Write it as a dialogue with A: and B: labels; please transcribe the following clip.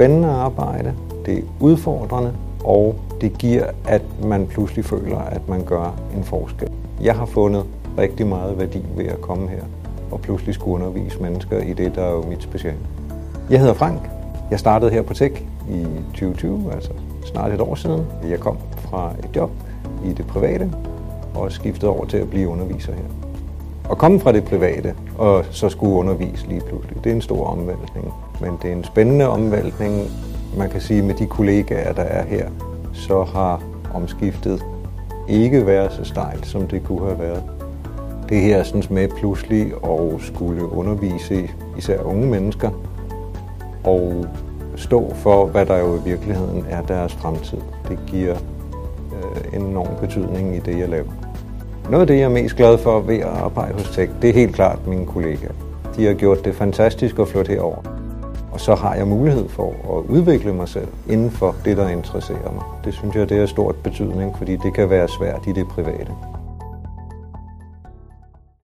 A: spændende arbejde, det er udfordrende, og det giver, at man pludselig føler, at man gør en forskel. Jeg har fundet rigtig meget værdi ved at komme her og pludselig skulle undervise mennesker i det, der er jo mit speciale. Jeg hedder Frank. Jeg startede her på Tech i 2020, altså snart et år siden. Jeg kom fra et job i det private og skiftede over til at blive underviser her. At komme fra det private og så skulle undervise lige pludselig, det er en stor omvæltning. Men det er en spændende omvæltning. Man kan sige, med de kollegaer, der er her, så har omskiftet ikke været så stejlt, som det kunne have været. Det her sådan med pludselig at skulle undervise især unge mennesker og stå for, hvad der jo i virkeligheden er deres fremtid. Det giver øh, enorm betydning i det, jeg laver. Noget af det, jeg er mest glad for ved at arbejde hos Tech, det er helt klart mine kollegaer. De har gjort det fantastisk at flytte herover. Og så har jeg mulighed for at udvikle mig selv inden for det, der interesserer mig. Det synes jeg, det er stort betydning, fordi det kan være svært i det private.